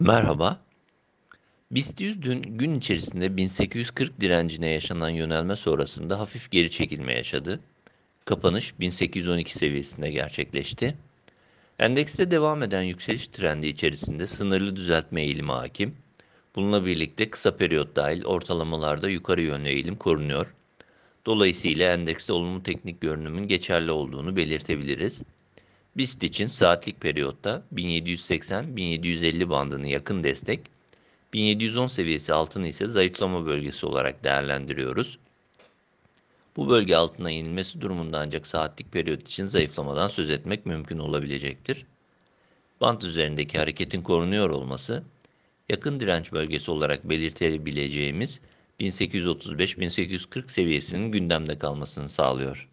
Merhaba. BIST 100 dün gün içerisinde 1840 direncine yaşanan yönelme sonrasında hafif geri çekilme yaşadı. Kapanış 1812 seviyesinde gerçekleşti. Endekste devam eden yükseliş trendi içerisinde sınırlı düzeltme eğilimi hakim. Bununla birlikte kısa periyot dahil ortalamalarda yukarı yönlü eğilim korunuyor. Dolayısıyla endekste olumlu teknik görünümün geçerli olduğunu belirtebiliriz. BIST için saatlik periyotta 1780-1750 bandını yakın destek, 1710 seviyesi altını ise zayıflama bölgesi olarak değerlendiriyoruz. Bu bölge altına inilmesi durumunda ancak saatlik periyot için zayıflamadan söz etmek mümkün olabilecektir. Bant üzerindeki hareketin korunuyor olması, yakın direnç bölgesi olarak belirtebileceğimiz 1835-1840 seviyesinin gündemde kalmasını sağlıyor.